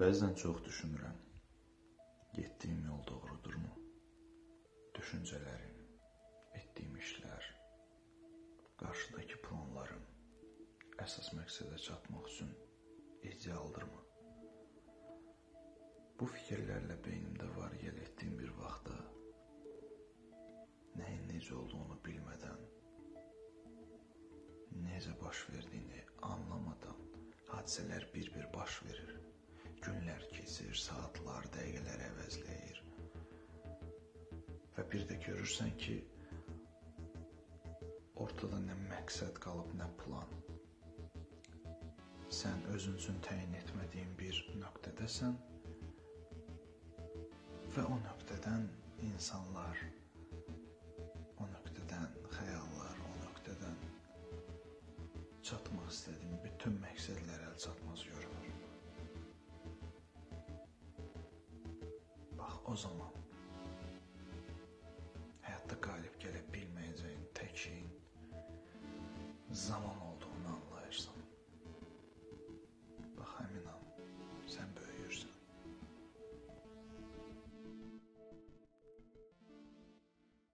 Bəzən çox düşünürəm. Getdiyim yol doğrudurmu? Düşüncələrim, etdiyim işlər, qarşıdakı planlarım əsas məqsədə çatmaq üçün idealdırmı? Bu fikirlərlə beynimdə var gəl etdiyim bir vaxtda nəyin necə olduğunu bilmədən, necə baş verdiyini anlamadan hadisələr bir-bir baş verir. Keçir, saatlar, dəqiqələr əvəzləyir. Və bir də görürsən ki, ortada nə məqsəd qalıb, nə plan. Sən özün üçün təyin etmədiyin bir nöqtədəsən və o nöqtədən insanlar, o nöqtədən xəyallar, o nöqtədən çatmaq istədiyin bütün məqsədlər əl çatmaz görünür. O zaman. Hayatta galip gelebilmeyeceğin tek şeyin zaman olduğunu